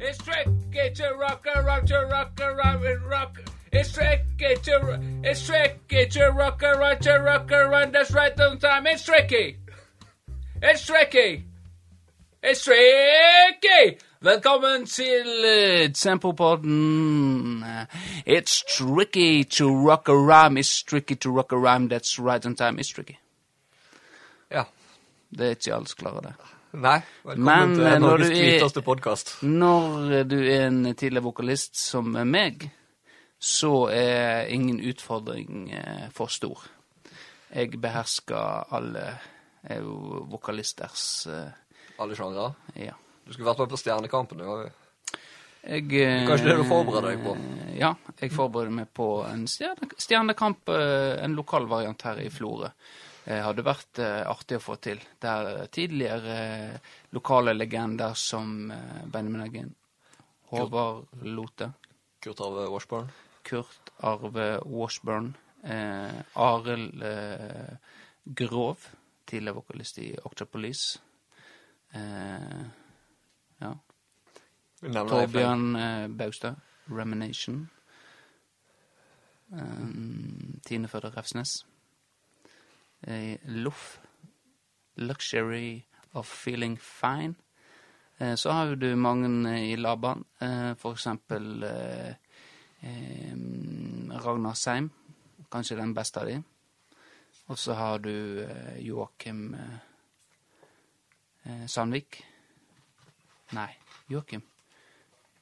It's tricky to rock around, to rock around and rock. It's tricky to, it's tricky to rock around, to rock around. That's right on time. It's tricky. It's tricky. It's tricky. Velkommen til uh, Tempopodden. It's tricky to rock a rhyme. It's tricky to rock a rhyme. That's right on time. It's tricky. Ja. Det er ikke alle som klarer det. Nei. Velkommen Men, til eh, Norges du hviteste podkast. Når du er en tidligere vokalist som meg, så er ingen utfordring eh, for stor. Jeg behersker alle eh, vokalisters eh, Alle sjangre. Ja. Du skulle vært med på Stjernekampen. Det var jo Jeg, eh, Kanskje det du forbereder deg på? Ja, jeg forbereder meg på en stjernekamp, eh, en lokal variant her i Florø. Eh, hadde vært eh, artig å få til. Der tidligere eh, lokale legender som Benjamin Eggen, Håvard Lote, Kurt Arve Washburn. Kurt Arve Washburn, eh, Arild eh, Grov, tidligere vokalist i Octopolis. Eh, ja. Torbjørn eh, Baustad, Remination. Eh, Tine Fødder Refsnes. Loff, Luxury of Feeling Fine. Eh, så har du mange eh, i Laban, eh, for eksempel Ragnar Seim, kanskje den beste av de. Og så har du Joakim Sandvik. Nei, Joakim.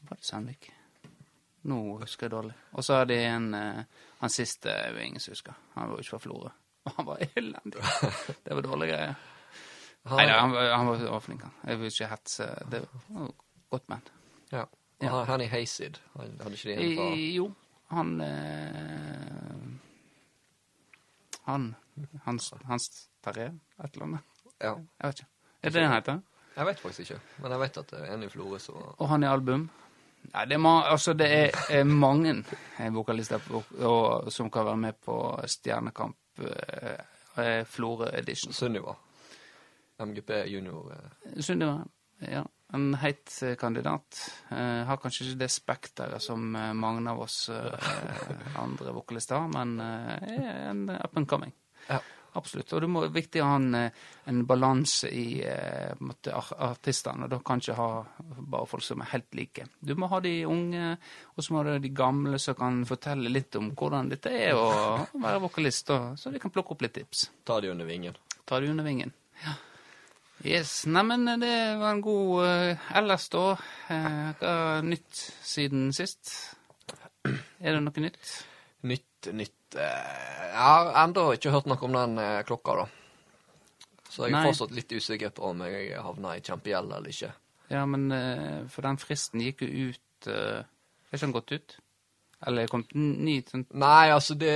Var det Sandvik? Nå husker jeg dårlig. Og så har de en Han siste er jo ingen som husker. Han var jo ikke fra Florø. Og han var elendig. Det var dårlige greier. Nei, Han, han, var- han var, var flink, han. Jeg vil ikke hetse Det var godt band. ja. Ja. Han, han i Hayseed. Han hadde ikke de en fra I, jo, han eh, Han Hans, Hans Terje, et eller annet. Ja. Jeg vet ikke. Er det det han heter? Jeg vet faktisk ikke, men jeg vet at det er en i Florø som Og han i album. Nei, det er, ma altså, det er, er mange eh, vokalister på, og, som kan være med på Stjernekamp eh, eh, Florø Edition. Sunniva. MGP junior. eh, Sunniva, ja. En heit eh, kandidat. Eh, har kanskje ikke det spekteret som eh, mange av oss andre vokalister har, men er en up and coming. Ja. Absolutt. Og det må, er viktig å ha en, eh, en balanse i eh, ar artistene. Da kan ikke ha bare folk som er helt like. Du må ha de unge, og så må du ha de gamle som kan fortelle litt om hvordan dette er å være vokalist, så de kan plukke opp litt tips. Ta de under vingen. Ta de under vingen. Ja. Yes. Neimen, det var en god uh, Ellers, da? Uh, hva er nytt siden sist? Er det noe nytt? Nytt, nytt eh, Jeg har ennå ikke hørt noe om den eh, klokka, da. Så jeg er Nei. fortsatt litt usikker på om jeg havna i kjempegjeld eller ikke. Ja, men eh, for den fristen gikk jo ut Er ikke den gått ut? Eller er det kommet ny sånn Nei, altså det,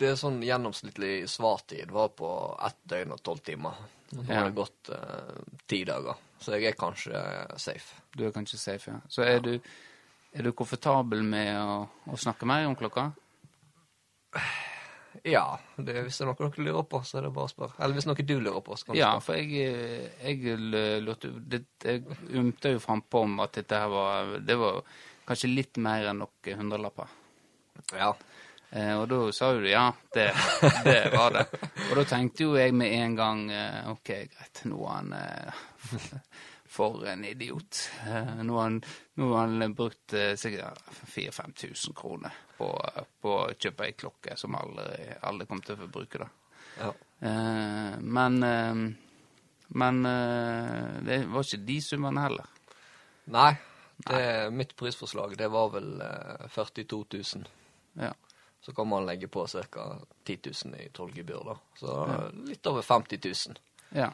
det er sånn gjennomsnittlig svartid var på ett døgn og tolv timer. Nå Ja. det gått eh, ti dager, så jeg er kanskje safe. Du er kanskje safe, ja. Så er, du, er du komfortabel med å, å snakke mer om klokka? Ja, det, hvis det er noe dere lurer på, så er det bare å spørre. Eller hvis noe du lurer på, så kan du Ja, spørre. for jeg, eh, jeg ymta jo frampå om at dette her var Det var kanskje litt mer enn noen hundrelapper. Ja. Eh, og da sa jo du ja, det, det var det. Og da tenkte jo jeg med en gang eh, OK, greit, nå er han eh, For en idiot. Eh, nå har han, nå har han brukt eh, sikkert 4000-5000 kroner på, på å kjøpe ei klokke som aldri, aldri kom til å bruke det. ja. Eh, men Men det var ikke de summene heller. Nei, det, mitt prisforslag det var vel eh, 42 000. Ja. Så kan man legge på ca. 10 000 i tollgebyr, da. Så litt over 50 000. ja.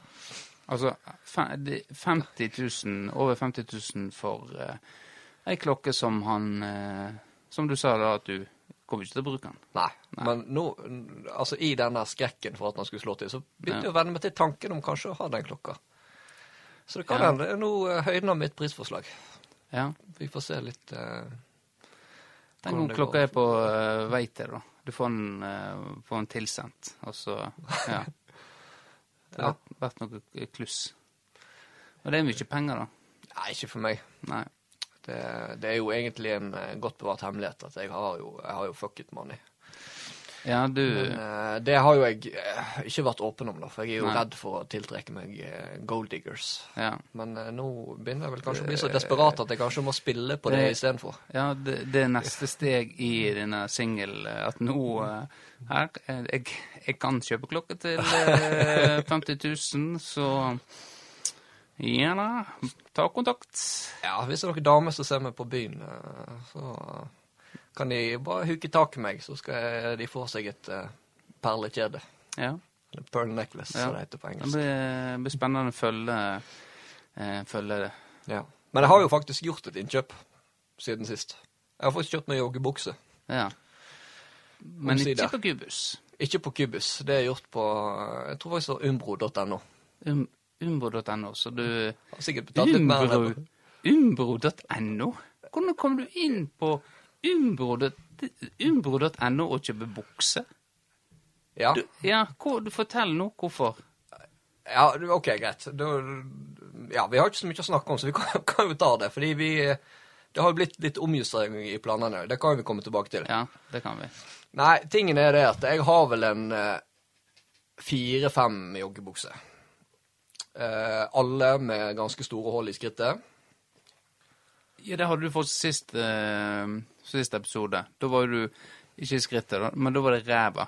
Altså 50 000, over 50 000 for uh, ei klokke som han uh, Som du sa da, at du kommer ikke til å bruke den. Nei. Nei. Men nå, altså i denne skrekken for at han skulle slå til, så begynte Ja. jeg å venne meg til tanken om kanskje å ha den klokka. Så det kan Ja. hende nå eh, høyner mitt prisforslag. Ja. Vi får se litt uh, Den klokka går. er på uh, vei til, da. Du får den, uh, får den tilsendt, og så Ja. Det har Ja. vært- noe kluss. Og det er mye penger, da. Nei, ikke for meg. Nei. Det, det er jo egentlig en eh, godt bevart hemmelighet at jeg har jo, jeg har jo fucket money. Ja, du Men eh, det har jo jeg eh, ikke vært åpen om, da, for jeg er jo Nei. redd for å tiltrekke meg eh, gold diggers. Ja. Men nå begynner jeg vel kanskje å bli så desperat at jeg kanskje må spille på det Det- istedenfor. Ja, det, det er neste steg i denne singel, at nå her, jeg, jeg kan kjøpe klokke til eh, 50 000, så ja da, ta kontakt. Ja, hvis det er noen damer som ser meg på byen, så kan de bare huke tak i meg, så skal de få seg et uh, perlekjede. Ja, Eller pearl necklace, Ja. som det heter på det engelsk. blir, blir spennende å følge, eh, følge det. Ja. Men jeg har jo faktisk gjort et innkjøp siden sist. Jeg har faktisk kjøpt meg joggebukse. Ja. Men ikke på Kubus. Ikke på Kubus, det er gjort på Jeg tror faktisk det var umbro.no. Um, Umbro.no, så du Har sikkert betalt litt mer det. Umbro. Umbro.no? Hvordan kom du inn på umbro.no å kjøpe bukse? Ja. Du, ja, hvor, du Fortell nå hvorfor. ja, OK, greit. Du, ja, vi har ikke så mye å snakke om, så vi kan, kan jo ta det. Fordi vi Det har jo blitt litt omjustering i planene. Det kan vi komme tilbake til. Ja, det kan vi. Nei, tingen er det at jeg har vel en eh, fire-fem joggebukser. Eh, alle med ganske store hull i skrittet. Ja, det hadde du fått sist, eh, sist episode. Da var du ikke i skrittet, men da var det ræva.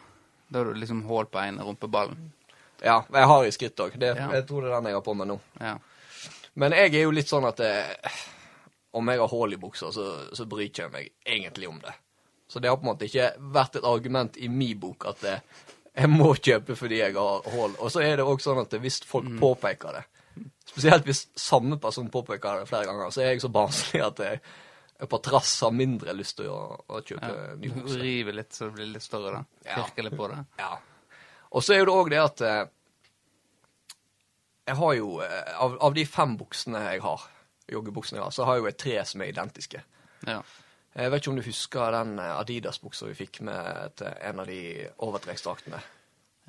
Da hadde du liksom hull på ene rumpeballen. Ja, jeg har i skritt òg. Ja. Jeg tror det er den jeg har på meg nå. Ja. Men jeg er jo litt sånn at eh, om jeg har hull i buksa, så, så bryr jeg meg egentlig om det. Så det har på en måte ikke vært et argument i min bok at eh, jeg må kjøpe fordi jeg har hull. Og så er det òg sånn at hvis folk påpeker det, spesielt hvis samme person påpeker det flere ganger, så er jeg så barnslig at jeg, jeg på trass har mindre lyst til å, å kjøpe ja. ny bukse. river litt så det blir litt større, da. Ja. Pirker litt på det. Ja. Og så er jo det òg det at eh, jeg har jo eh, av, av de fem buksene jeg har, joggebuksene jeg har, så har jeg jo tre som er identiske. Ja. Jeg vet ikke om du husker den eh, Adidas-buksa vi fikk med til en av de overtrekksdraktene.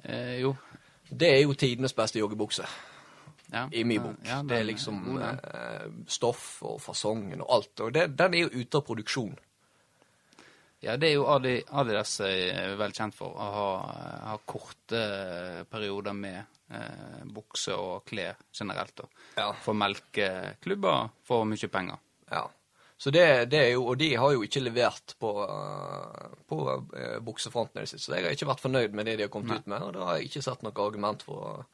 Eh, jo. Det er jo tidenes beste joggebukse Ja. i min bok. Ja, den det er liksom ja. eh, stoff og fasongen og alt. Og det, den er jo ute av produksjon. Ja, det er jo Adi, Adidas er vel kjent for å ha, ha korte perioder med eh, bukse og klær generelt. Da. Ja. For melkeklubber for mye penger. Ja. Så det, det er jo, Og de har jo ikke levert på, på buksefronten i det siste. Så jeg har ikke vært fornøyd med det de har kommet ut med, og da har jeg ikke sett noe argument for,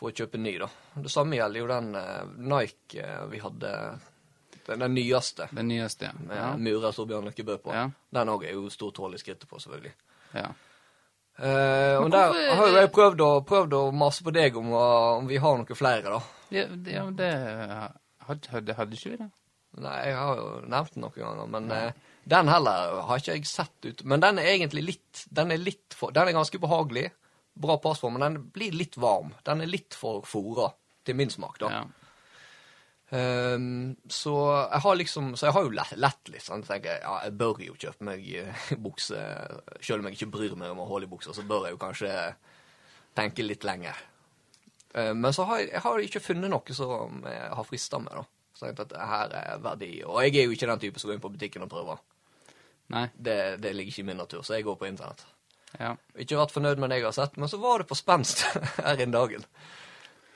for å kjøpe ny, da. Det samme gjelder jo den uh, Nike uh, vi hadde, den, den nyeste, Den nyeste, ja. med ja. murer Torbjørn Lykkebø på. Ja. Den òg er jo stort hull i skrittet på, selvfølgelig. ja. Eh, og der har jo jeg prøvd å, prøvd å mase på deg om, om vi har noen flere, da. Ja, det, ja, det hadde, hadde, hadde ikke vi det? Nei, jeg har jo nevnt den noen ganger, men eh, den heller har ikke jeg sett ut. Men den er egentlig litt Den er litt for Den er ganske behagelig. Bra passform, men den blir litt varm. Den er litt for fora, til min smak, da. Ja. Um, så jeg har liksom Så jeg har jo lett, lett litt sånn. Så tenker jeg ja, jeg bør jo kjøpe meg eh, bukse. Selv om jeg ikke bryr meg om å holde i buksa, så bør jeg jo kanskje tenke litt lenger. Um, men så har jeg, jeg har ikke funnet noe som jeg har frista meg, da. Så jeg tenkte at her er verdi. Og jeg er jo ikke den type som går inn på butikken og prøver. Nei. Det, det ligger ikke i min natur, så jeg går på internett. Ja. Ikke vært fornøyd med det jeg har sett, men så var det på spenst her en dagen.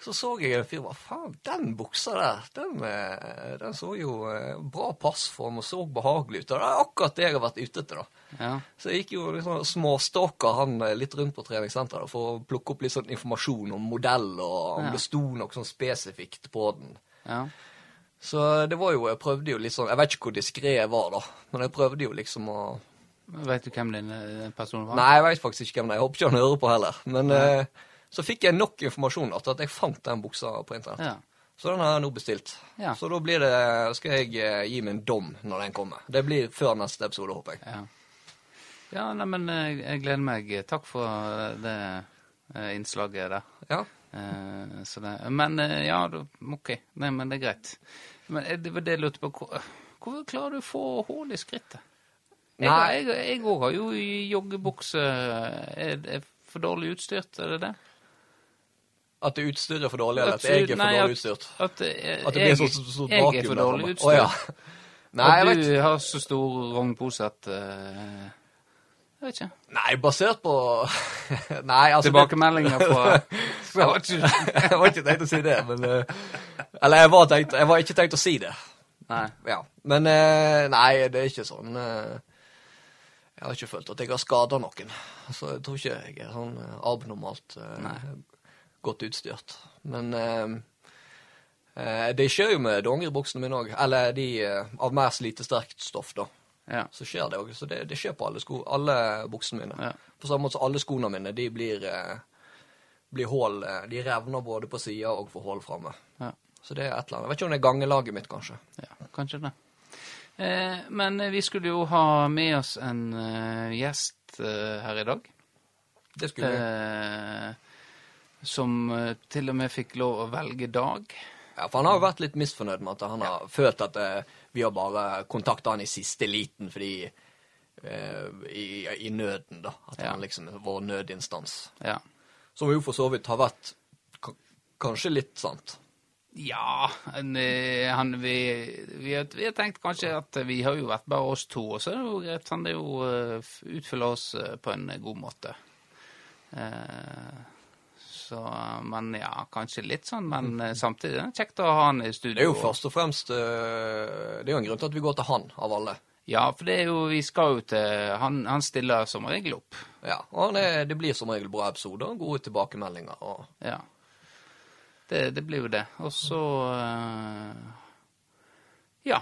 Så så jeg en fyr Hva faen, den buksa der, den, eh, den så jo eh, bra passform og så behagelig ut. Og det er akkurat det jeg har vært ute etter, da. Ja. Så jeg gikk jo liksom småstalka han eh, litt rundt på treningssenteret for å plukke opp litt sånn informasjon om modell, og om Ja. det sto noe sånn spesifikt på den. ja. Så det var jo Jeg prøvde jo litt sånn Jeg vet ikke hvor diskré jeg var, da, men jeg prøvde jo liksom å Vet du hvem din personen person var? Nei, jeg veit faktisk ikke hvem det er. Jeg håper ikke han hører på heller. Men eh, så fikk jeg nok informasjon til at jeg fant den buksa på internett. Ja. Så den har jeg nå bestilt. Ja. Så da blir det, skal jeg eh, gi en dom når den kommer. Det blir før neste episode, håper jeg. Ja, ja nei, men eh, jeg gleder meg. Takk for det eh, innslaget der. Ja. Eh, så det, men eh, ja, OK. Nei, men det er greit. Men eh, det var det jeg lurte på. Hvor- hvor klarer du å få hull i skrittet? Jeg Nei. har- Jeg jeg har jo joggebukse. Er det for dårlig utstyrt, er det det? At det utstyret er for dårlig, eller At jeg er for dårlig utstyrt? At, at, At det blir jeg, så, så, vakuum. jeg er for dårlig utstyrt. Oh, ja. Nei, vet du har så stor rognpose at uh, Jeg vet ikke. Nei, basert på Nei, altså Tilbakemeldinger på Jeg var ikke, jeg var ikke tenkt å si det, men eh, Eller jeg var, tenkt, jeg var ikke tenkt å si det. Nei. Ja. Men eh, nei, det er ikke sånn eh, Jeg har ikke følt at jeg har skada noen. Så jeg tror ikke jeg er sånn eh, abnormalt eh, godt utstyrt. Men eh, eh, det skjer jo med dongeribuksene mine òg. Eller de eh, av mer slitesterkt stoff, da. Ja. Så skjer det òg. Så det, det skjer på alle, sko, alle buksene mine. Ja. På samme måte som alle skoene mine, de blir, eh, blir eh, De revner både på sida og får hull framme. Ja. Så det er et eller annet. Jeg vet ikke om det er gangelaget mitt, kanskje. ja, kanskje det. Eh, men vi skulle jo ha med oss en eh, gjest eh, her i dag. Det skulle vi. Som til og med fikk lov å velge dag. Ja, for han har jo vært litt misfornøyd med at han har følt at vi har bare kontakta han i siste liten fordi i, i nøden, da. At Ja. han liksom er vår nødinstans. Ja. Som jo for så vidt har vært kanskje litt sant. Ja, eh, han, vi, vi, har, vi har tenkt kanskje at vi har jo vært bare oss to, og så er det jo greit. Han er jo eh, utfyller oss eh, på en god måte. Så, men ja, kanskje litt sånn, men samtidig er det kjekt å ha han i studio. Det er jo først og fremst Det er jo en grunn til at vi går til han, av alle. Ja, for det er jo, vi skal jo til Han, han stiller som regel opp. Ja, og er, Det blir som regel bra episoder gode tilbakemeldinger. og Ja. Det, det blir jo det. Og så eh, Ja.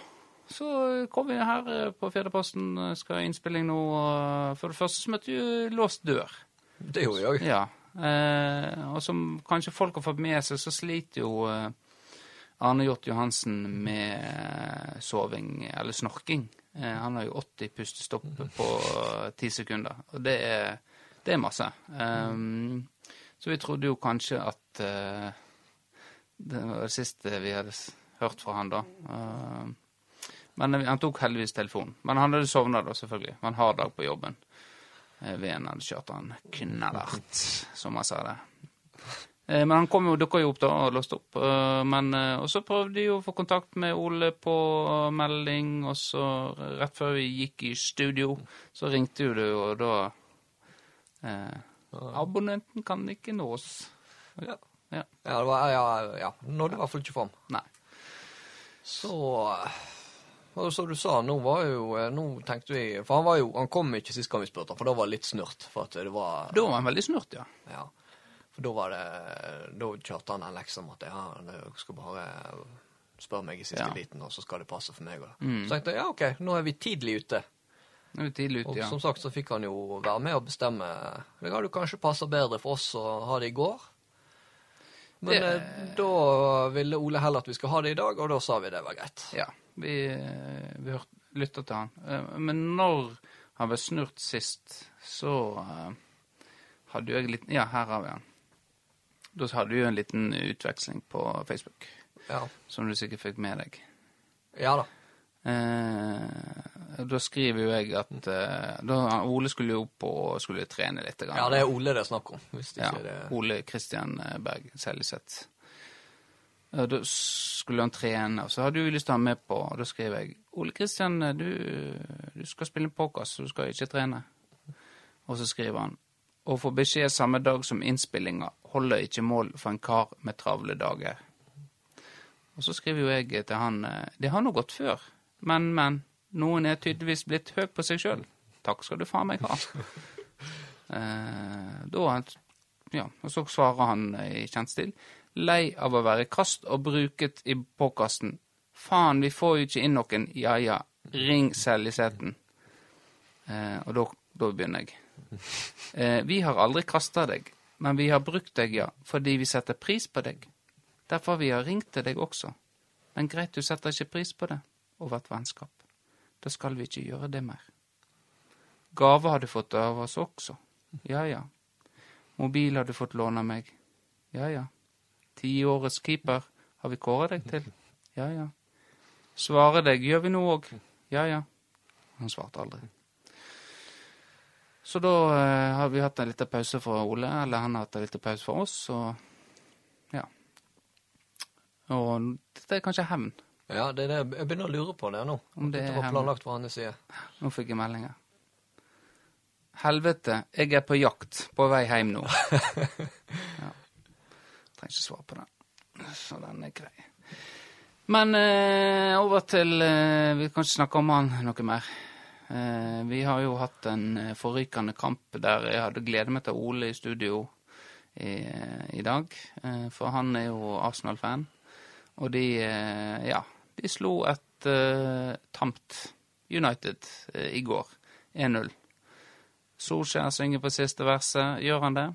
Så kom vi her eh, på Fjerdeposten, eh, skal ha innspilling nå. og For det første så møtte vi låst dør. Det gjorde vi òg. Ja. Og som kanskje folk har fått med seg, så sliter jo Arne Hjort Johansen med soving, eller snorking. Han har jo 80 pustestopp på ti sekunder, og det er, det er masse. Um, så vi trodde jo kanskje at Det var det siste vi hadde hørt fra han da. Uh, men han tok heldigvis telefonen. Men han hadde sovna da, selvfølgelig. Han har dag på jobben. Eh, Veden hadde kjørt han knallhardt, som han sa det. Eh, Men han kom jo, dukka jo opp da og låste opp. Eh, Men, eh, og så prøvde de å få kontakt med Ole på melding, og så rett før vi gikk i studio, så ringte jo du, og da eh, Abonnenten kan ikke nås. Ja. Ja. Ja, det var, ja, ja. Nådde i hvert fall ikke fram. Nei. Så og som du sa, nå var jo Nå tenkte vi For han var jo Han kom ikke sist gang vi spurte, for da var det litt snurt. For at det var Da var han veldig snurt, ja. Ja. For da var det Da kjørte han en leksa om at ja, du skal bare spørre meg i siste Ja. liten, og så skal det passe for meg. Og. Mm. Så tenkte jeg ja, OK, nå er vi tidlig ute. Nå er vi tidlig Og ute, ja. som sagt så fikk han jo være med og bestemme. Det hadde jo kanskje passa bedre for oss å ha det i går. Men Det- eh, da ville Ole heller at vi skulle ha det i dag, og da sa vi det var greit. Ja, vi, vi lytta til han. Eh, Men når han var snurt sist, så eh, hadde jo jeg litt Ja, her har vi han. Da hadde vi jo en liten utveksling på Facebook, Ja, som du sikkert fikk med deg. ja da. Eh, da skriver jo jeg at eh, da, Ole skulle jo opp og skulle trene litt. grann. Ja, det er Ole det er snakk om. Ja, det Ole Kristian Berg Seljeseth. Eh, Da skulle han trene, og så hadde jeg lyst til å ha med på, og da skrev jeg Ole Kristian, du, du skal spille podkast, så du skal ikke trene. Og så skriver han å få beskjed samme dag som innspillinga holder ikke mål for en kar med travle dager. Og så skriver jo jeg til han eh, det har nå gått før, men, men. Noen er tydeligvis blitt høy på seg sjøl. Takk skal du faen meg ha. Eh, da ja, og så svarer han i kjent stil. Lei av å være kast og bruket i påkasten. Faen, vi får jo ikke inn noen. Ja ja, ring Seljeseten. Eh, og da, da begynner jeg. Eh, vi har aldri kasta deg, men vi har brukt deg, ja, fordi vi setter pris på deg. Derfor vi har ringt til deg også. Men greit, du setter ikke pris på det over vårt vennskap. Da skal vi ikke gjøre det mer. Gave har du fått av oss også. Ja ja. Mobil har du fått låne av meg. Ja ja. Tiårets keeper har vi kåret deg til. Ja ja. Svare deg gjør vi nå òg. Ja ja. Han svarte aldri. Så da eh, har vi hatt en liten pause for Ole, eller han har hatt en liten pause for oss, og Og dette er kanskje hevn. Ja, det er det jeg begynner å lure på det nå. Om det er var planlagt fra hans side. Nå fikk jeg meldinger. Helvete, jeg er på jakt, på vei hjem nå. ja. Trenger ikke svare på den. Så den er grei. Men eh, over til eh, Vi kan ikke snakke om han noe mer. Eh, vi har jo hatt en eh, forrykende kamp der jeg hadde gledet meg til Ole i studio i, i dag. Eh, for han er jo Arsenal-fan. Og de, eh, ja, de slo et uh, tamt United uh, i går. 1-0. Solskjær synger på siste verset. Gjør han det?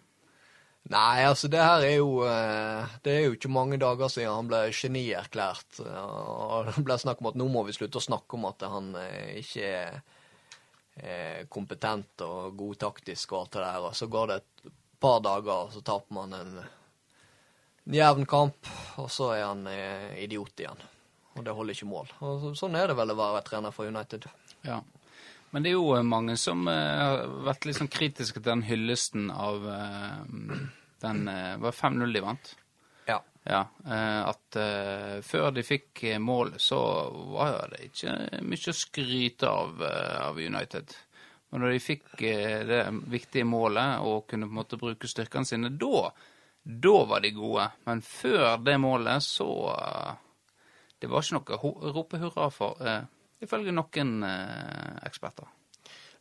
Nei, altså det her er jo eh, Det er jo ikke mange dager siden han ble genierklært. Og det ble snakk om at nå må vi slutte å snakke om at han ikke er kompetent og god taktisk og alt det der. Og så går det et par dager, og så taper man en jevn kamp, og så er han idiot igjen. Og det holder ikke mål. Og sånn er det vel å være trener for United. Ja. Men det er jo eh, mange som eh, har vært litt sånn kritiske til den hyllesten av eh, den Var 5-0 de vant? Ja. Ja. At før de fikk mål, så var det ikke mye å skryte av av United. Men når de fikk det viktige målet og kunne på en måte bruke styrkene sine, da da var de gode. Men før det målet, så Det var ikke noe å rope hurra for, eh, ifølge noen eh, eksperter.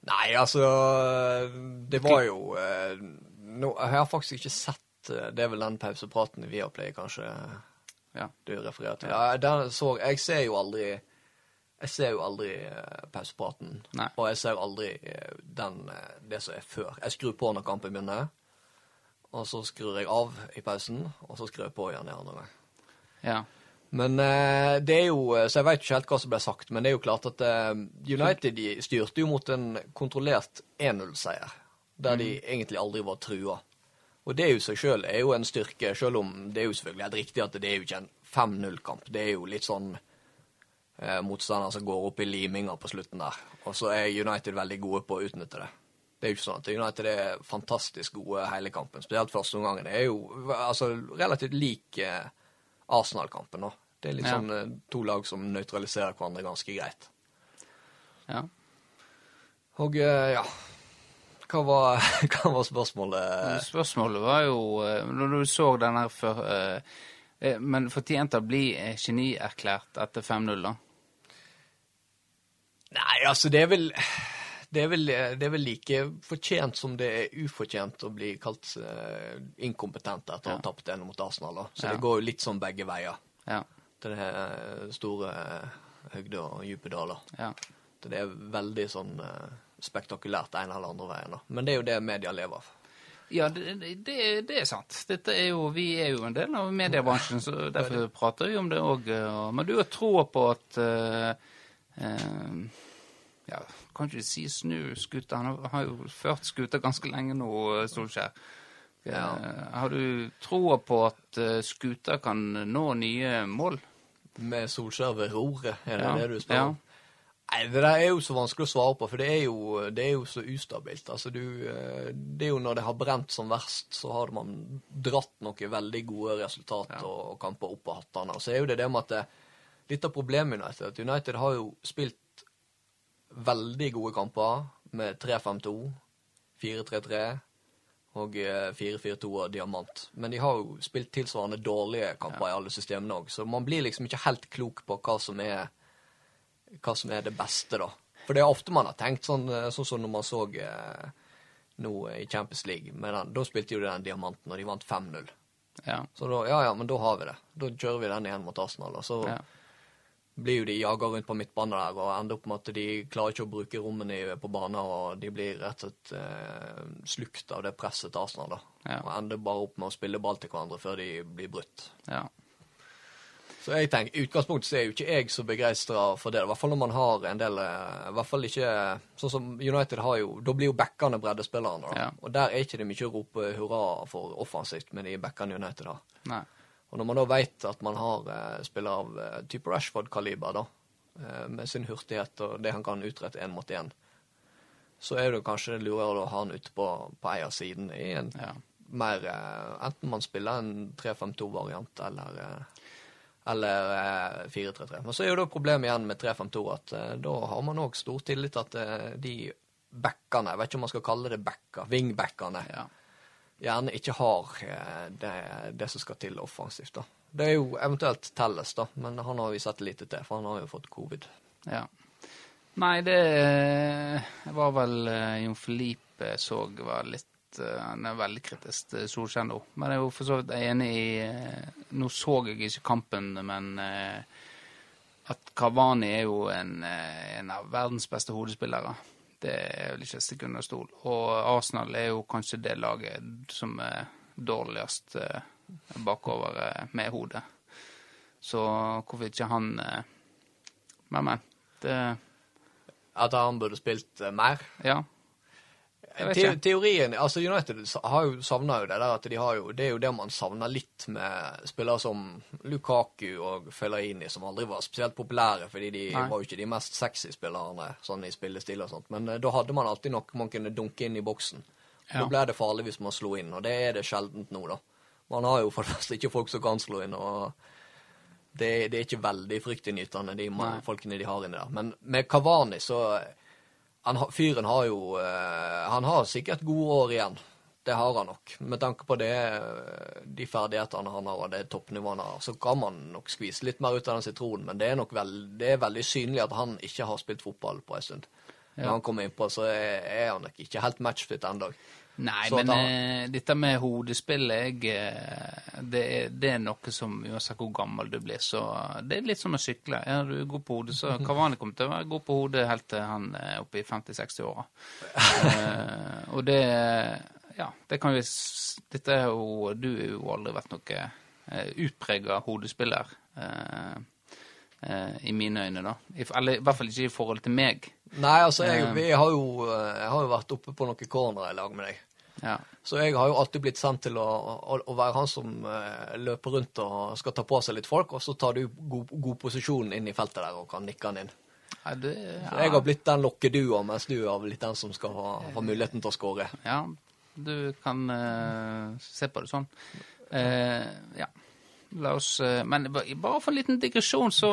Nei, altså Det var jo eh, no, Jeg har faktisk ikke sett eh, Det er vel den pausepraten i Viaplay, kanskje, Ja. du refererer til. Ja, den så Jeg ser jo aldri Jeg ser jo aldri eh, pausepraten. Nei. Og jeg ser jo aldri eh, den, det som er før. Jeg skrur på når kampen begynner, og så skrur jeg av i pausen, og så skrur jeg på igjen i andre gang. Ja. Men eh, det er jo eh, Så jeg veit ikke helt hva som ble sagt, men det er jo klart at eh, United styrte jo mot en kontrollert 1-0-seier, der de egentlig aldri var trua. Og det er jo seg sjøl er jo en styrke, sjøl om det er jo selvfølgelig helt riktig at det er jo ikke en 5-0-kamp. Det er jo litt sånn eh, motstander som går opp i liminga på slutten der. Og så er United veldig gode på å utnytte det. Det er jo ikke sånn at United er fantastisk gode hele kampen. Spesielt første omgangen. Det er jo altså, relativt lik eh, Arsenal-kampen nå. Det er litt Ja. sånn eh, to lag som nøytraliserer hverandre ganske greit. ja. Og eh, ja Hva var, hva var spørsmålet? Spørsmålet var jo, eh, når du så den her før Men fortjente å bli genierklært etter 5-0, da? Nei, altså, det er vel det er, vel, det er vel like fortjent som det er ufortjent å bli kalt uh, inkompetent etter å ha tapt en mot Arsenal. Da. Så det går jo litt sånn begge veier. Ja. Det er eh, store høgde høgder og dype daler. ja. Så det er veldig sånn eh, spektakulært en eller andre veien. Da. Men det er jo det media lever av. Ja, det, det, det- det er sant. Dette er jo, vi er jo en del av mediebransjen, så derfor prater vi om det òg. Men du har troa på at uh, eh, Ja, kan ikke si snu skuta. Han har- jo ført skuta ganske lenge nå, Solskjær. Eh, har du troa på at eh, skuta kan nå nye mål? Med Solskjær ved roret, er det Ja, det du spør ja. Nei, det der er jo så vanskelig å svare på, for det er jo, det er jo så ustabilt. Altså, du, eh, det er jo når det har brent som verst, så har man dratt noen veldig gode resultater Ja. og, kamper opp av hattene. Og så er jo det det med at det, litt av problemet med United, at United har jo spilt veldig gode kamper med 3-5-2, 4-3-3 og eh, 4-4-2 og diamant. Men de har jo spilt tilsvarende dårlige kamper i alle systemene òg, så man blir liksom ikke helt klok på hva som er hva som er det beste, da. For det er ofte man har tenkt sånn, eh, sånn som når man så eh, nå i Champions League. Men da spilte jo de den diamanten, og de vant 5-0. Ja. Så da, ja ja, men da har vi det. Da kjører vi den igjen mot Arsenal. Og så ja. Blir jo de jaga rundt på midtbanen der og ender opp med at de klarer ikke å bruke rommene på banen, og de blir rett og slett eh, slukt av det presset til Arsenal, da. Ja. Og ender bare opp med å spille ball til hverandre før de blir brutt. ja. Så jeg tenker, utgangspunktet så er jo ikke jeg så begeistra for det. I hvert fall når man har en del eh, I hvert fall ikke Sånn som United har jo Da blir jo backene breddespillerne. da. Ja. Og der er ikke det mye å rope hurra for offensivt med de backene United har. Nei. Og når man da vet at man har eh, spillere av eh, type Rashford-kaliber, da, eh, med sin hurtighet og det han kan utrette én mot én, så er det kanskje lurere å ha han ute på, på eiersiden i en Ja. mer eh, Enten man spiller en 3-5-2-variant eller eh, Eller eh, 4-3-3. Men så er jo da problemet igjen med 3-5-2 at eh, da har man òg stor tillit til at eh, de backene, jeg vet ikke om man skal kalle det backer, wingbackene, Ja. Gjerne ikke har eh, det, det som skal til offensivt. da. Det er jo eventuelt Telles, da, men han har vi sett lite til, for han har jo fått covid. ja. Nei, det var vel eh, Jon Felipe så var litt eh, Han er veldig kritisk til Solskjær nå. Men jeg er jo for så vidt enig i Nå så jeg ikke kampen, men at Kavani er jo en, en av verdens beste hodespillere. Det er vel ikke et sekund stol. Og Arsenal er jo kanskje det laget som er dårligst eh, bakover eh, med hodet. Så hvorfor ikke han eh, Men, men. Det At han burde spilt mer. Ja. Te teorien Altså, United har jo savna jo det der at de har jo Det er jo det man savner litt med spillere som Lukaku og Fellaini, som aldri var spesielt populære, fordi de Nei. var jo ikke de mest sexy spillerne sånn i spillestil og sånt. Men uh, da hadde man alltid noe man kunne dunke inn i boksen. Ja. Da ble det farlig hvis man slo inn, og det er det sjeldent nå, da. Man har jo for det første ikke folk som kan slå inn, og det, det er ikke veldig fryktinngytende, de Nei. folkene de har inni der. Men med Kavani, så han, Fyren har jo eh, Han har sikkert gode år igjen. Det har han nok. Med tanke på det, eh, de ferdighetene han har, og det toppnivået han har, så kan man nok skvise litt mer ut av den sitronen, men det er nok veld, det er veldig synlig at han ikke har spilt fotball på en stund. Når han kommer innpå, så er, er han nok ikke helt matchfit ennå. Nei, men da- eh, dette med hodespill jeg, eh, det, er, det er noe som uansett hvor gammel du blir, så det er litt som å sykle. Ja, du god på hodet, så Kavani kommer til å være god på hodet helt til han er oppe i 50-60-åra. uh, og det Ja, det kan vi Dette er jo Du har jo aldri vært noe uh, utprega hodespiller. Eh, eh, I mine øyne, da. I, eller i hvert fall ikke i forhold til meg. Nei, altså, jeg, Eh. vi har jo, eh, jeg har jo vært oppe på noen cornere i lag med deg. Ja. Så jeg har jo alltid blitt sendt til å, å, å være han som eh, løper rundt og skal ta på seg litt folk, og så tar du god, god posisjon inn i feltet der og kan nikke han inn. Ja, du, Så jeg har blitt den lokkedua, mens du er blitt den som skal ha, ha muligheten til å skåre. Ja, du kan eh, se på det sånn. Eh, ja. La oss eh, Men bare for en liten digresjon, så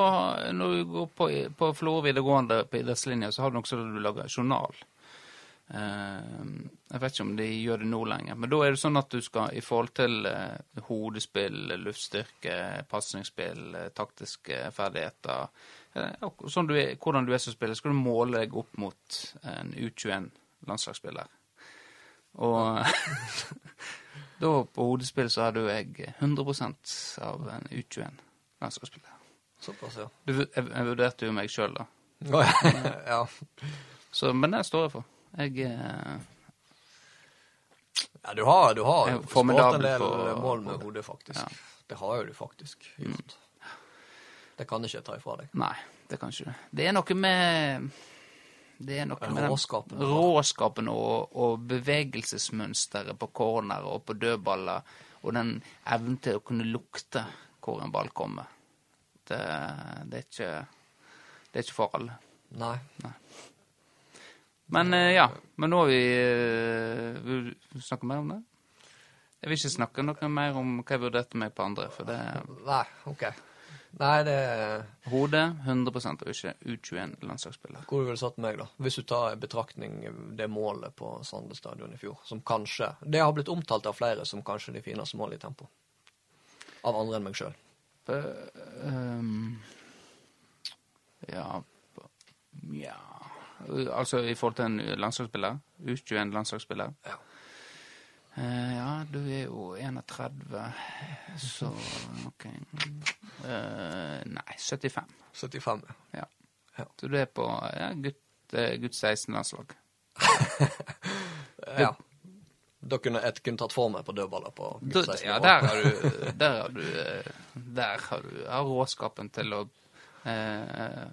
når du går på, på Florø videregående på idrettslinja, så har du også du lager journal. Eh, jeg vet ikke om de gjør det nå lenger, men da er det sånn at du skal i forhold til eh, hodespill, luftstyrke, pasningsspill, eh, taktiske ferdigheter eh, sånn du er, Hvordan du er som spiller, skal du måle deg opp mot en U21-landslagsspiller. Og da på hodespill så hadde jo jeg 100% av en U21-landslagsspiller. Såpass, ja. Du, jeg, jeg vurderte jo meg sjøl, da. Oh, ja. ja. Så, men det står jeg for. Jeg eh, ja, du har, du har skåret en del for, mål med hodet, faktisk. Ja. Det har jo du faktisk gjort. Det kan ikke jeg ta ifra deg. Nei, det kan ikke du. Det er noe med Det er noe med den Råskapen. og, og bevegelsesmønsteret på corner og på dødballer, og den evnen til å kunne lukte hvor en ball kommer. Det, det, er, ikke, det er ikke for alle. Nei. Men eh, ja, men nå har vi eh, Vil du snakke mer om det? Jeg vil ikke snakke noe mer om hva jeg vurderte meg på andre, for det Nei, OK. Nei, det Hode 100 og ikke U21-landslagsspiller. Hvor du ville satt meg, da? Hvis du tar i betraktning det målet på Sande stadion i fjor, som kanskje Det har blitt omtalt av flere som kanskje de fineste målene i tempo. Av andre enn meg sjøl. Um, ja Ja Altså i forhold til en landslagsspiller? U21-landslagsspiller? Ja. Eh, ja, du er jo 31, så OK. Eh, nei, 75. 75. Ja. Ja. Så du er på ja, gutt, eh, gutt 16-landslag. Ja. Da kunne jeg kunne tatt for meg på dødballer på gutt 16 Ja, der har du Der har du, der har du har råskapen til å eh,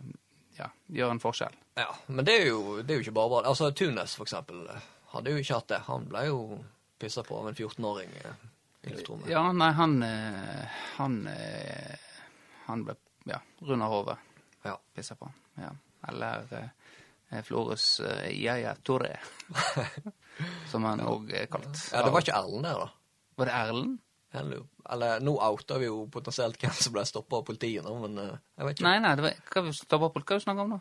ja, gjøre en forskjell. Ja, men det er jo, det er jo ikke bare bare. Altså, Tunes, for eksempel, hadde jo ikke hatt det. Han ble jo pissa på av en 14-åring eh, i luftrommet. Ja, nei, han eh, Han, eh, han ble ja, rund av hodet. Ja. Pissa på. Ja. Eller eh, Florus eh, Yaya Torre, som han òg er kalt. Ja, det var ikke Erlend der, da. Var det Erlend? Eller, Eller nå outa vi jo potensielt hvem som ble stoppa av politiet, nå, men eh, jeg vet ikke. Nei, nei, det var, hva vi stoppa politiet hva vi snakka om nå?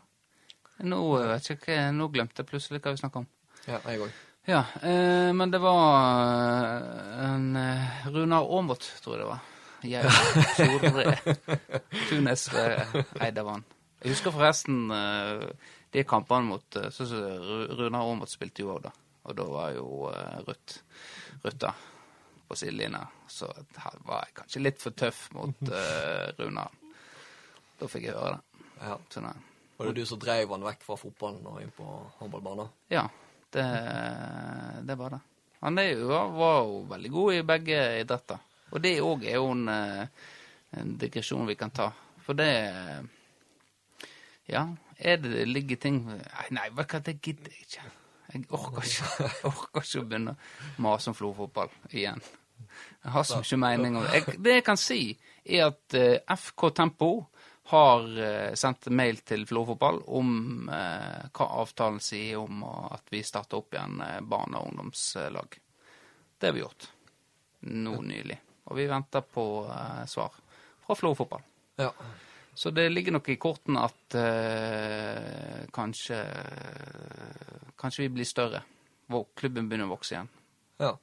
Nå jeg vet ikke nå glemte jeg plutselig hva vi snakka om. Ja, jeg òg. Ja, eh, men det var eh, en eh, Runar Aamodt, tror jeg det var. Jeg, Tore Tunes ved Eidavann. av han. Jeg husker forresten eh, de kampene mot så, så, Runar Aamodt spilte jo òg, da. Og da var jo eh, Ruth Rutta på sidelinja. Så her var jeg kanskje litt for tøff mot eh, Runar. Da fikk jeg høre det. Ja. Sånn. Var det du som dreiv han vekk fra fotballen og inn på håndballbanen? Ja, det, det var det. Han er jo, var jo veldig god i begge idretter. Og det òg er jo en, eh, en digresjon vi kan ta. For det Ja, er det ligger ting Nei, hva, gidder jeg ikke. Jeg orker ikke, jeg orker ikke å begynne å mase om florfotball igjen. Jeg har så mye mening om det. Jeg, det jeg kan si, er at eh, FK Tempo har eh, sendt mail til Florfotball om eh, hva avtalen sier om at vi starter opp igjen eh, barne- og ungdomslag. Det har vi gjort nå nylig. Og vi venter på svar fra Florfotball. Ja. Så det ligger nok i kortene at eh, kanskje Kanskje vi blir større. Hvor klubben begynner å vokse igjen. ja.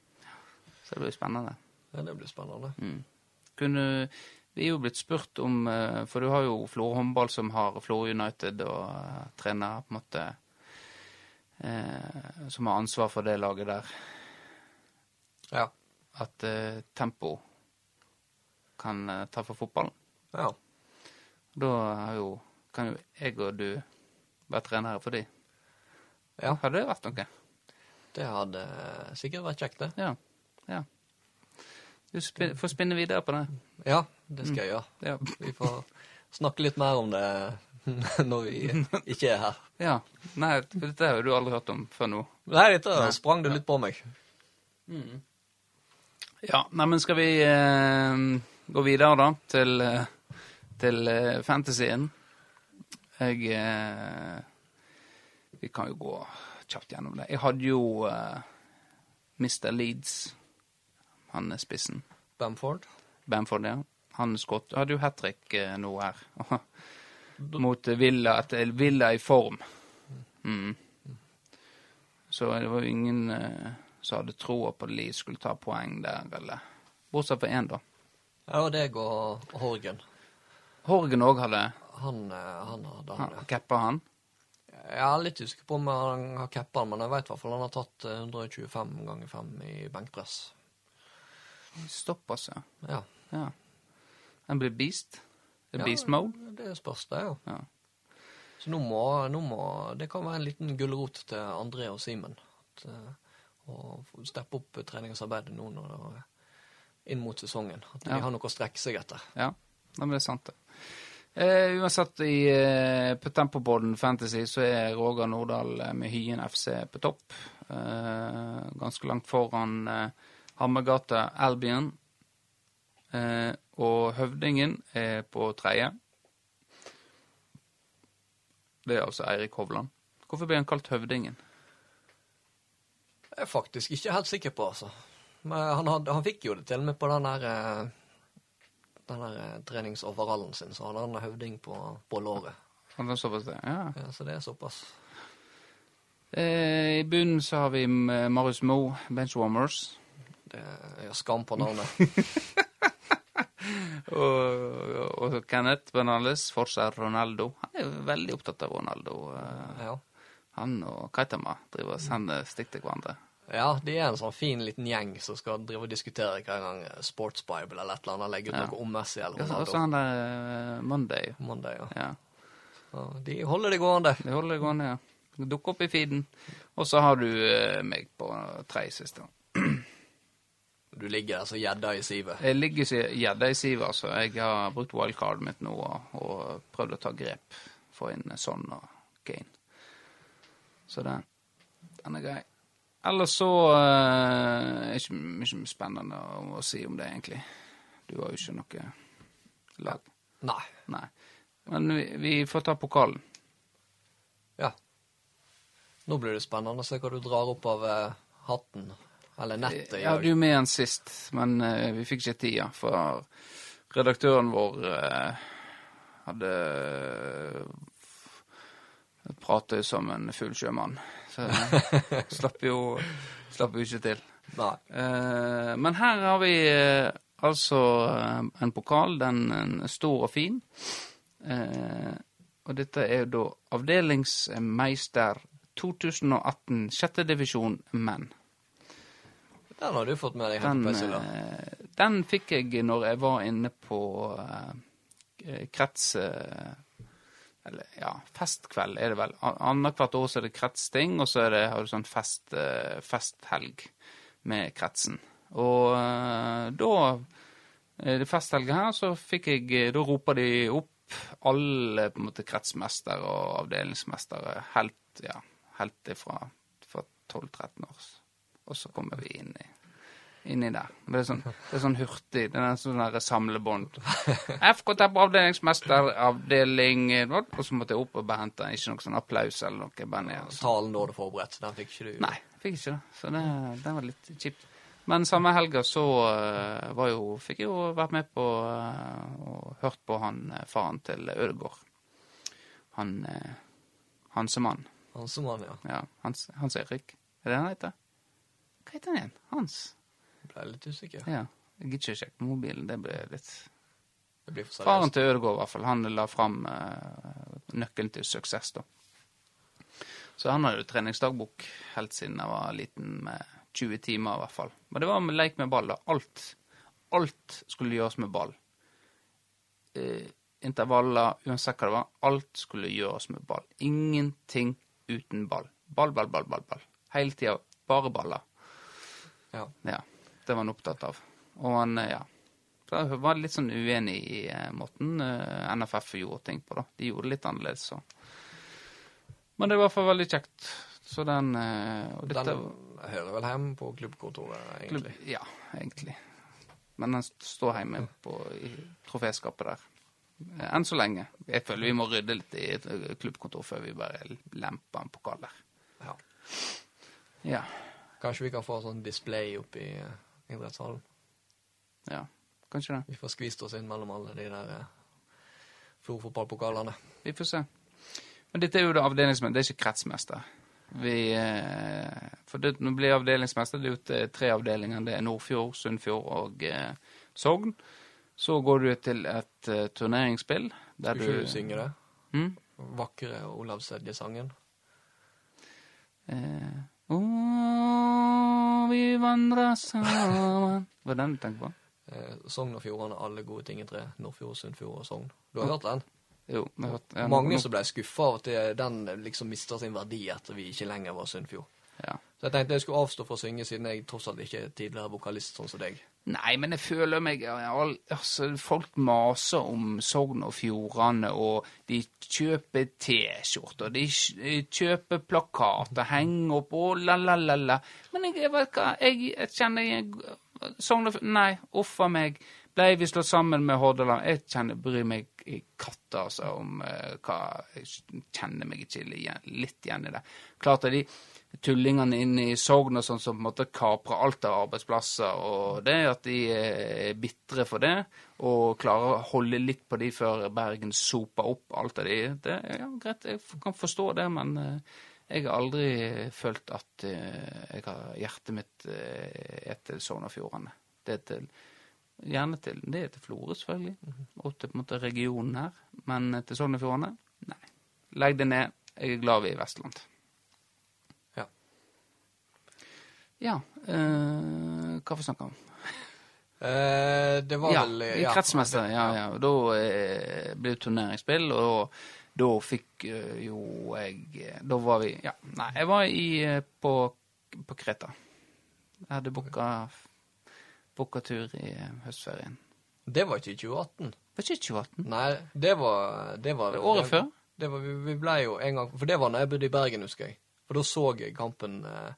Så det blir spennende. Ja, det blir spennende. Kunne, vi er jo blitt spurt om eh, For du har jo Florø håndball som har Florø United og eh, trener på en måte eh, Som har ansvar for det laget der. Ja. At eh, Tempo kan eh, ta for fotballen. Ja. Da jo, kan jo jeg og du være trenere for de. Ja. Hadde det vært noe? Det hadde sikkert vært kjekt, det. Ja. ja. Du spin får spinne videre på det. Ja, det skal jeg gjøre. Ja. Vi får snakke litt mer om det når vi ikke er her. ja. Nei, for dette har du aldri hørt om før nå. Nei, dette sprang du litt på meg. Ja, neimen skal vi eh, gå videre da til, eh, til eh, fantasyen? Jeg eh, Vi kan jo gå kjapt gjennom det. Jeg hadde jo eh, Mr. Leeds, han er spissen. Bamford. Bamford, ja. Han skott, hadde jo hat trick eh, nå her. Mot Villa, et eh, Villa i form. Mm. Så det var jo ingen eh, som hadde troa på at Leeds skulle ta poeng der, eller Bortsett fra én, da. Ja, og deg og Horgen. Horgen òg hadde Han, han hadde han, han, ja. cappa han. Jeg er litt usikker på om han har cappa han, men jeg vet i hvert fall han har tatt eh, 125 ganger 5 i benkpress. Stopp, ja. Ja. ja. Han blir beast. Ja, beast mode. Det spørs, det, ja. Ja. Så nå må, nå må Det kan være en liten gulrot til André og Simen. At, eh, Å steppe opp treningsarbeidet nå når det inn mot sesongen. At de Ja. har noe å strekke seg etter. Ja, det er sant, det. Eh, uansett, i, eh, på Tempoborden Fantasy så er Roger Nordahl eh, med Hyen FC på topp. Eh, ganske langt foran Hammergata Albion. Og Høvdingen er på tredje. Det er altså Eirik Hovland. Hvorfor ble han kalt Høvdingen? Jeg er faktisk ikke helt sikker på, altså. Men han, hadde, han fikk jo det til med på den der eh, den der eh, treningsoverallen sin, så hadde han høvding på, på låret. Han er såpass det. Ja. Ja, så det er såpass. Eh, I bunnen så har vi eh, Marius Moe, Benchwarmers. Det er skam på navnet. Og, og Kenneth Bernales, Forza Ronaldo. Han er jo veldig opptatt av Ronaldo. Eh, Ja. Han og Kaitama driver og sender stikk til hverandre. ja, de er en sånn fin liten gjeng som skal drive og diskutere hver gang eh, Sports Bible eller et eller annet legger ut Ja. noe om Messi eller Ja, så- også han der Monday. Monday. Mandag, ja. Ja, de holder det gående. De holder det gående, ja. Dukker opp i feeden. Og så har du eh, meg på tre siste. Du ligger der som gjedda i sivet. Jeg ligger som gjedda i sivet, altså. Jeg har brukt wildcardet mitt nå og, og prøvd å ta grep. Få inn sånn og gain. Så den, den er grei. Ellers så uh, er ikke mye spennende å, å si om det, egentlig. Du har jo ikke noe lag. Nei. Nei. Men vi, vi får ta pokalen. Ja. Nå blir det spennende å se hva du drar opp av eh, hatten Eller nettet dag. du er med en sist, men uh, vi fikk ikke tida, for redaktøren vår uh, hadde uh, pratet som en full sjømann. Så uh, slapp jo slapp jo ikke til. Eh, men her har vi eh, altså eh, en pokal. Den er stor og fin. Eh, og dette er da avdelingsmeister 2018, sjette divisjon menn. Den har du fått med deg Den, på eh, den fikk jeg når jeg var inne på eh, krets... eh, eller ja, festkveld er det vel. An- Annethvert år så er det kretsting, og så er det, har du sånn fest, festhelg med kretsen. Og da det festhelga her, så fikk jeg Da roper de opp alle på en måte kretsmester og avdelingsmestere helt, ja, helt ifra fra 12-13 år. Og så kommer vi inn i inni der. Det er sånn, det er sånn hurtig. Det er sånn samlebånd. FKT på avdelingsmester, avdeling Og så måtte jeg opp og hente ikke noe sånn applaus eller noe. Bare ned. Talen du forberedt, den fikk ikke du. Nei, fikk ikke det. Så det, det var litt kjipt. Men samme helga så eh, var jo, fikk jeg jo vært med på eh, og hørt på han eh, faren til Ødegaard. Han Hansemann. Hansemann, ja. Ja, Hans, Hans Erik. Er det han heter? Hva heter han igjen? Hans? Jeg Ble litt usikker. Ja. Jeg gidder ikke sjekke mobilen. Det ble litt Det blir for Faren til Ødegaard, i hvert fall. Han la fram uh, nøkkelen til suksess, da. Så han hadde jo treningsdagbok helt siden jeg var liten, med 20 timer i hvert fall. Men det var med leik med ball, da. Alt, alt skulle gjøres med ball. Uh, intervaller, uansett hva det var. Alt skulle gjøres med ball. Ingenting uten ball. Ball, ball, ball, ball. ball. Hele tida bare baller. Ja. Ja, det var han opptatt av. Og han, eh, ja. Så jeg var litt sånn uenig i eh, måten eh, NFF gjorde ting på, da. De gjorde det litt annerledes, så. Men det var i hvert fall veldig kjekt. Så den Og dette Den hører vel hjemme på klubbkontoret, egentlig. klubb, Ja, egentlig. Men den står hjemme på, i troféskapet der. Enn så lenge. Jeg føler vi må rydde litt i et eh, klubbkontor før vi bare lemper en pokal der. Ja. Ja. Kanskje vi kan få sånn display oppe i eh, idrettshallen. Ja, kanskje det. Vi får skvist oss inn mellom alle de der eh, Florfotballpokalene. Vi får se. Men dette er jo det avdelingsmester, det er ikke kretsmester. Vi, eh, for det, nå blir avdelingsmester, det er til tre avdelinger. Det er Nordfjord, Sunnfjord og eh, Sogn. Så går du til et uh, turneringsspill der Skal ikke du du synge det? Hmm? Vakre Olav Sedje-sangen. Eh, Å, vi vandrer sammen Var det den du tenkte på? Eh, Sogn og Fjordane, alle gode ting i tre. Nordfjord, Sunnfjord og Sogn. Du har hørt den? Jo. jeg har hørt- ja, Mange nå- som ble skuffa av at det- den liksom mista sin verdi etter vi ikke lenger var Sunnfjord. Ja. Så jeg tenkte jeg skulle avstå fra å synge, siden jeg tross alt ikke er tidligere vokalist sånn som deg. Nei, men jeg føler meg all- altså, Folk maser om Sogn og Fjordane, og de kjøper T-skjorter, de kjøper plakater, henger opp og la-la-la-la. Men jeg, jeg vet hva, jeg, jeg kjenner jeg, Sogn og Nei, uff a meg. Ble vi slått sammen med Hordaland? Jeg kjenner, bryr meg i katta altså, om uh, hva Jeg kjenner meg ikke igjen, litt igjen i det. Klart at de tullingene inn i Sogn og sånn som på en måte kaprer alt av arbeidsplasser, og det at de er bitre for det, og klarer å holde litt på de før Bergen soper opp alt av de, det er ja, greit, jeg kan forstå det, men eh, jeg har aldri følt at eh, jeg har hjertet mitt eh, er til Sogn og Fjordane. Det er til Gjerne til Det er til Florø, selvfølgelig, og til på en måte regionen her, men til Sogn og Fjordane, nei. Legg det ned. Jeg er glad vi er i Vestland. Ja. Ja, eh, hva får vi snakke om? Eh, det var ja, vel i kretsmester, ja, ja. Da eh, ble det turneringsspill, og da fikk eh, jo jeg eh, Da var vi Ja, nei, jeg var i, eh, på, på Kreta. Jeg hadde booka booka tur i høstferien. Det var ikke i 2018. Var ikke 2018? Nei, det var Det var Det var året før? Det var, vi, vi ble jo en gang For det var da jeg bodde i Bergen, husker jeg. For da så jeg kampen eh,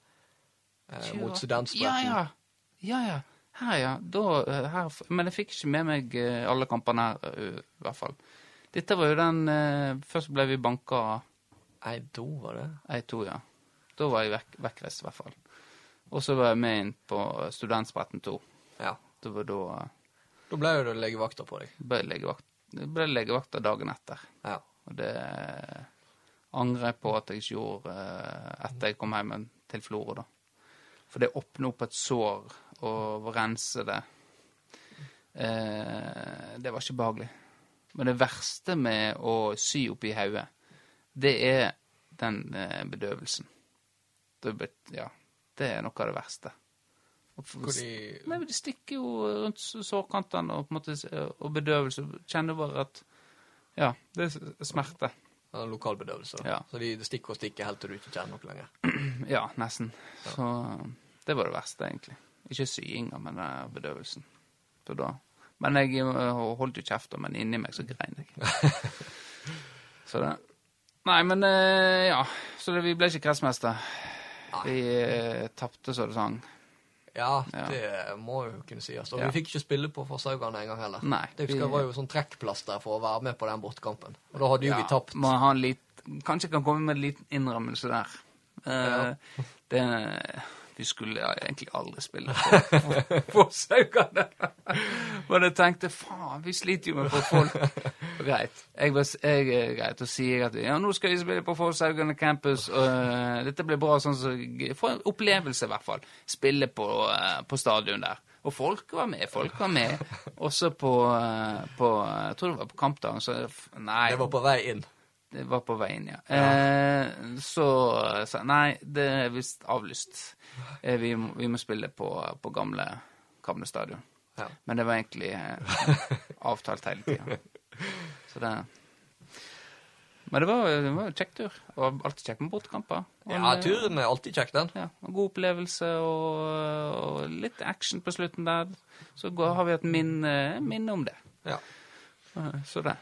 eh, mot 2018. Studentspretten. Ja, ja. Ja, ja. Her, ja. Da, eh, her, men jeg fikk ikke med meg eh, alle kampene her, eh, i hvert fall. Dette var jo den eh, Først ble vi banka Ei da var det 1-2, ja. Da var jeg vekk, vekkreist, i hvert fall. Og så var jeg med inn på Studentspretten 2. Ja. Det var da Da ble jo det legevakter på deg. ble legevakt, ble legevakta dagen etter. Ja. Og det angrer jeg på at jeg ikke gjorde etter jeg kom hjem til Florø, da. For det åpner opp et sår og rense det eh, Det var ikke behagelig. Men det verste med å sy opp i hodet, det er den eh, bedøvelsen. Det, ja, det er noe av det verste. For- de Nei, De stikker jo rundt sårkantene og, og bedøvelse. Kjenner bare at Ja, det er smerte. Ja, lokal bedøvelse. da. Ja. Så de, stikker og stikker helt til du ikke kjenner noe lenger. Ja, nesten. Så det var det verste, egentlig. Ikke syinga, men den bedøvelsen. For da Men jeg eh, holdt jo kjeft, men inni meg så grein jeg. så det Nei, men eh, ja. Så det, vi ble ikke kretsmester. Vi eh, tapte så det sang. Ja, Ja. det må jo kunne sies. Og Ja. vi fikk ikke spille på Forshaugane en gang heller. Nei, Det vi- var jo sånn trekkplass der for å være med på den bortekampen. Og da hadde jo vi tapt. Må ha litt, lit, kanskje kan komme med en liten innrømmelse der. Eh, det, vi skulle egentlig aldri spille på Forshaugane. Men jeg tenkte faen, vi sliter jo med å få folk. Greit. Jeg, var, jeg er greit. Og sier at ja, nå skal vi spille på Forshaugane campus, og uh, dette blir bra. sånn så, Få en opplevelse, i hvert fall. Spille på, uh, på stadion der. Og folk var med. Folk var med. Også på, eh, på Jeg tror det var på kampdagen, så Nei. Det var på vei inn. Det var på veien, ja. Eh, så sa jeg nei, det er visst avlyst. Eh, vi, må, vi må spille på, på gamle, gamle stadion. Ja. Men det var egentlig eh, avtalt hele tida. Så det Men det var, det var en kjekk tur. Og alltid kjekt med bortekamper. Ja, turen er alltid kjekk, den. Ja, en god opplevelse og, og litt action på slutten der. Så går, har vi et minne, minne om det. Ja. Eh, Så det.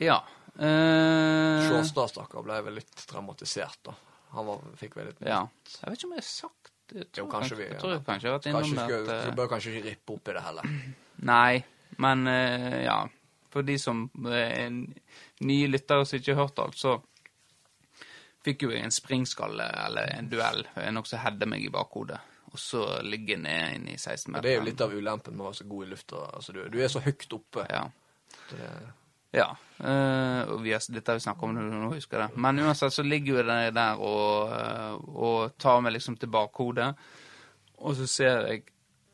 Ja. Eh, Sjåstad, stakkar, ble vel litt traumatisert, da. Han var, fikk vel litt Ja. Jeg vet ikke om jeg har sagt det. Jo, kanskje vi- Jeg tror jeg kanskje har vært innom det. at, Du eh, bør kanskje ikke rippe opp i det heller. Nei, men uh, ja. For de som er nye lyttere som ikke har hørt alt, så fikk jo jeg en springskalle, eller en duell, noe som hadde meg i bakhodet. Og så ligge ned inn i 16 meter. det er jo litt av ulempen med å være så god i lufta. Altså, du, du er så høyt oppe. Ja. Det, Ja. Uh, og vi har, dette har vi snakket om nå, husker jeg det. Men uansett så ligger jo det der og, eh, og tar meg liksom til bakhodet. Og så ser jeg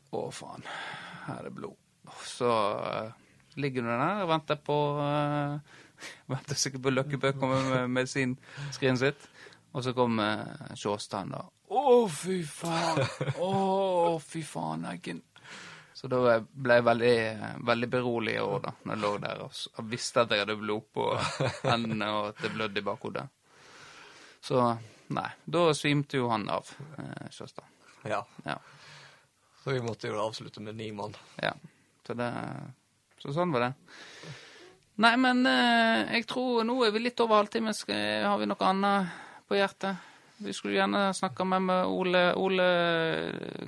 Å, faen. Her er det blod. Så uh, ligger du der og venter på uh, Venter sikkert på Løkkebø kommer med medisinskrinet sitt. Og så kommer Sjåstad da. Å, fy faen! Å, fy faen, Eggen. Så da ble jeg veldig, veldig berolig òg, da, når jeg lå der og og visste at jeg hadde blod på hendene og at det blødde i bakhodet. Så nei, da svimte jo han av, eh, Sjåstad. ja. Ja. Så vi måtte jo avslutte med ni mann. ja. Så det Så sånn var det. Nei, men eh, jeg tror nå er vi litt over halvtime. Skal, har vi noe annet på hjertet? Vi skulle gjerne snakka med, med Ole. Ole,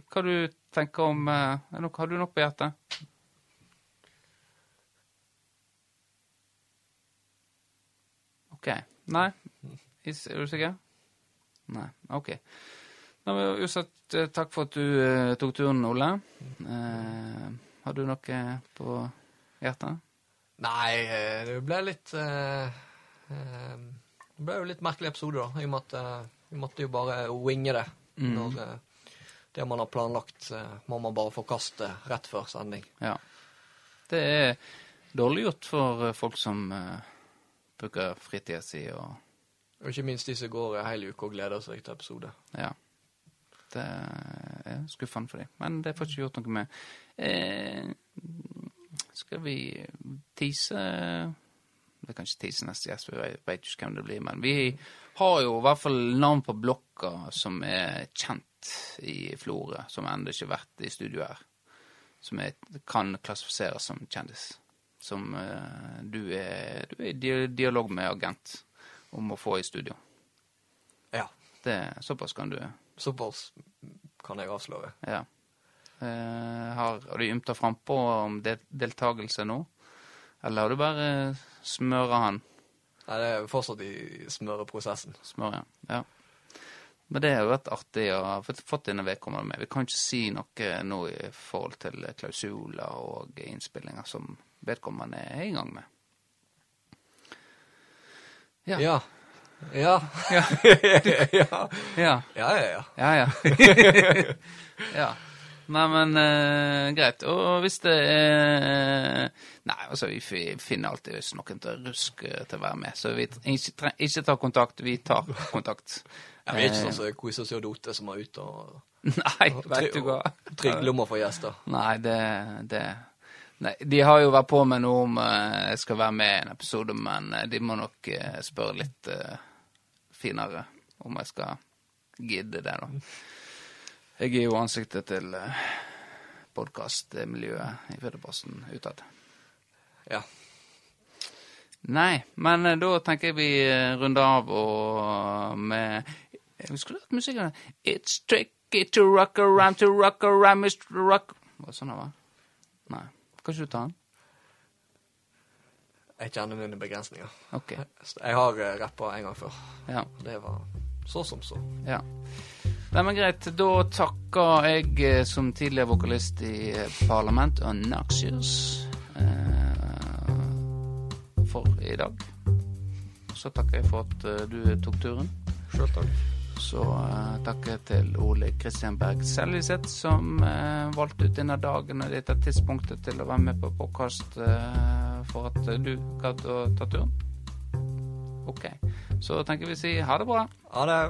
hva du tenker om eh, Har du noe på hjertet? OK. Nei? Er du sikker? Nei. OK. Da vil jeg uansett eh, takk for at du eh, tok turen, Ole. Eh, har du noe på hjertet? Nei, det ble litt eh, Det ble jo litt merkelig episode, da. I og med at eh, vi måtte jo bare winge det. Mm. Når det man har planlagt, eh, må man bare forkaste rett før sending. Ja. Det er dårlig gjort for eh, folk som uh, bruker fritida si og Og ikke minst de som går ei hel uke og gleder seg til episode. Ja. Det er skuffende for dem. Men det får ikke gjort noe med. Eh, skal vi tease Vi kan ikke tease neste gjest, vi vet ikke hvem det blir. Men vi har jo i hvert fall navn på blokka som er kjent i Florø, som ennå ikke har vært i studio her. Som er, kan klassifiseres som kjendis. Som uh, du, er, du er i dialog med agent om å få i studio. Ja. Det, såpass kan du Såpass kan jeg avsløre. Ja. Uh, har, har du ymta frampå om del deltakelse nå? Eller har du bare smøra han? Nei, det er fortsatt i smøreprosessen. Smør, ja. ja. Men det har vært artig å ha fått- denne vedkommende med. Vi kan ikke si noe nå i forhold til klausuler og innspillinger som vedkommende er i gang med. Ja. Ja. Ja. Ja. ja. Ja. Ja, ja, ja. Ja, ja. ja. Nei, men uh, greit. Og hvis det er Nei, altså, vi finner alltid noen til rusk ruske til å være med. Så vi ikke, ikke ta kontakt, vi tar kontakt. Jeg vet ikke sånn som quiz og Dote som er ute og Nei, vet du hva. om å gjester. Nei, det, det Nei, De har jo vært på med noe om eh, jeg skal være med i en episode, men eh, de må nok eh, spørre litt eh, finere om jeg skal gidde det, da. Jeg er jo ansiktet til uh, podkastmiljøet i Fedreposten utad. Ja. Nei, men eh, da tenker jeg vi eh, runder av og med Vi skulle hatt musikken. It's tricky to rock around, to rock around, Mr. Rock Var det sånn det var? Nei. Kan ikke du ta den? Jeg kjenner mine begrensninger. OK. Jeg har rappa en gang før. Ja. Det var så som så. ja. Nei, men greit. Da takker jeg eh, som tidligere vokalist i eh, Parlament og Noxious eh, for i dag. Så takker jeg for at eh, du tok turen. Sjøl takk. Så eh, takker jeg til Ole Kristian Berg Seljeseth, som eh, valgte ut denne dagen og dette tidspunktet til å være med på podkast for at du gadd å ta turen. OK. Så tenker vi si ha det bra. Ha det.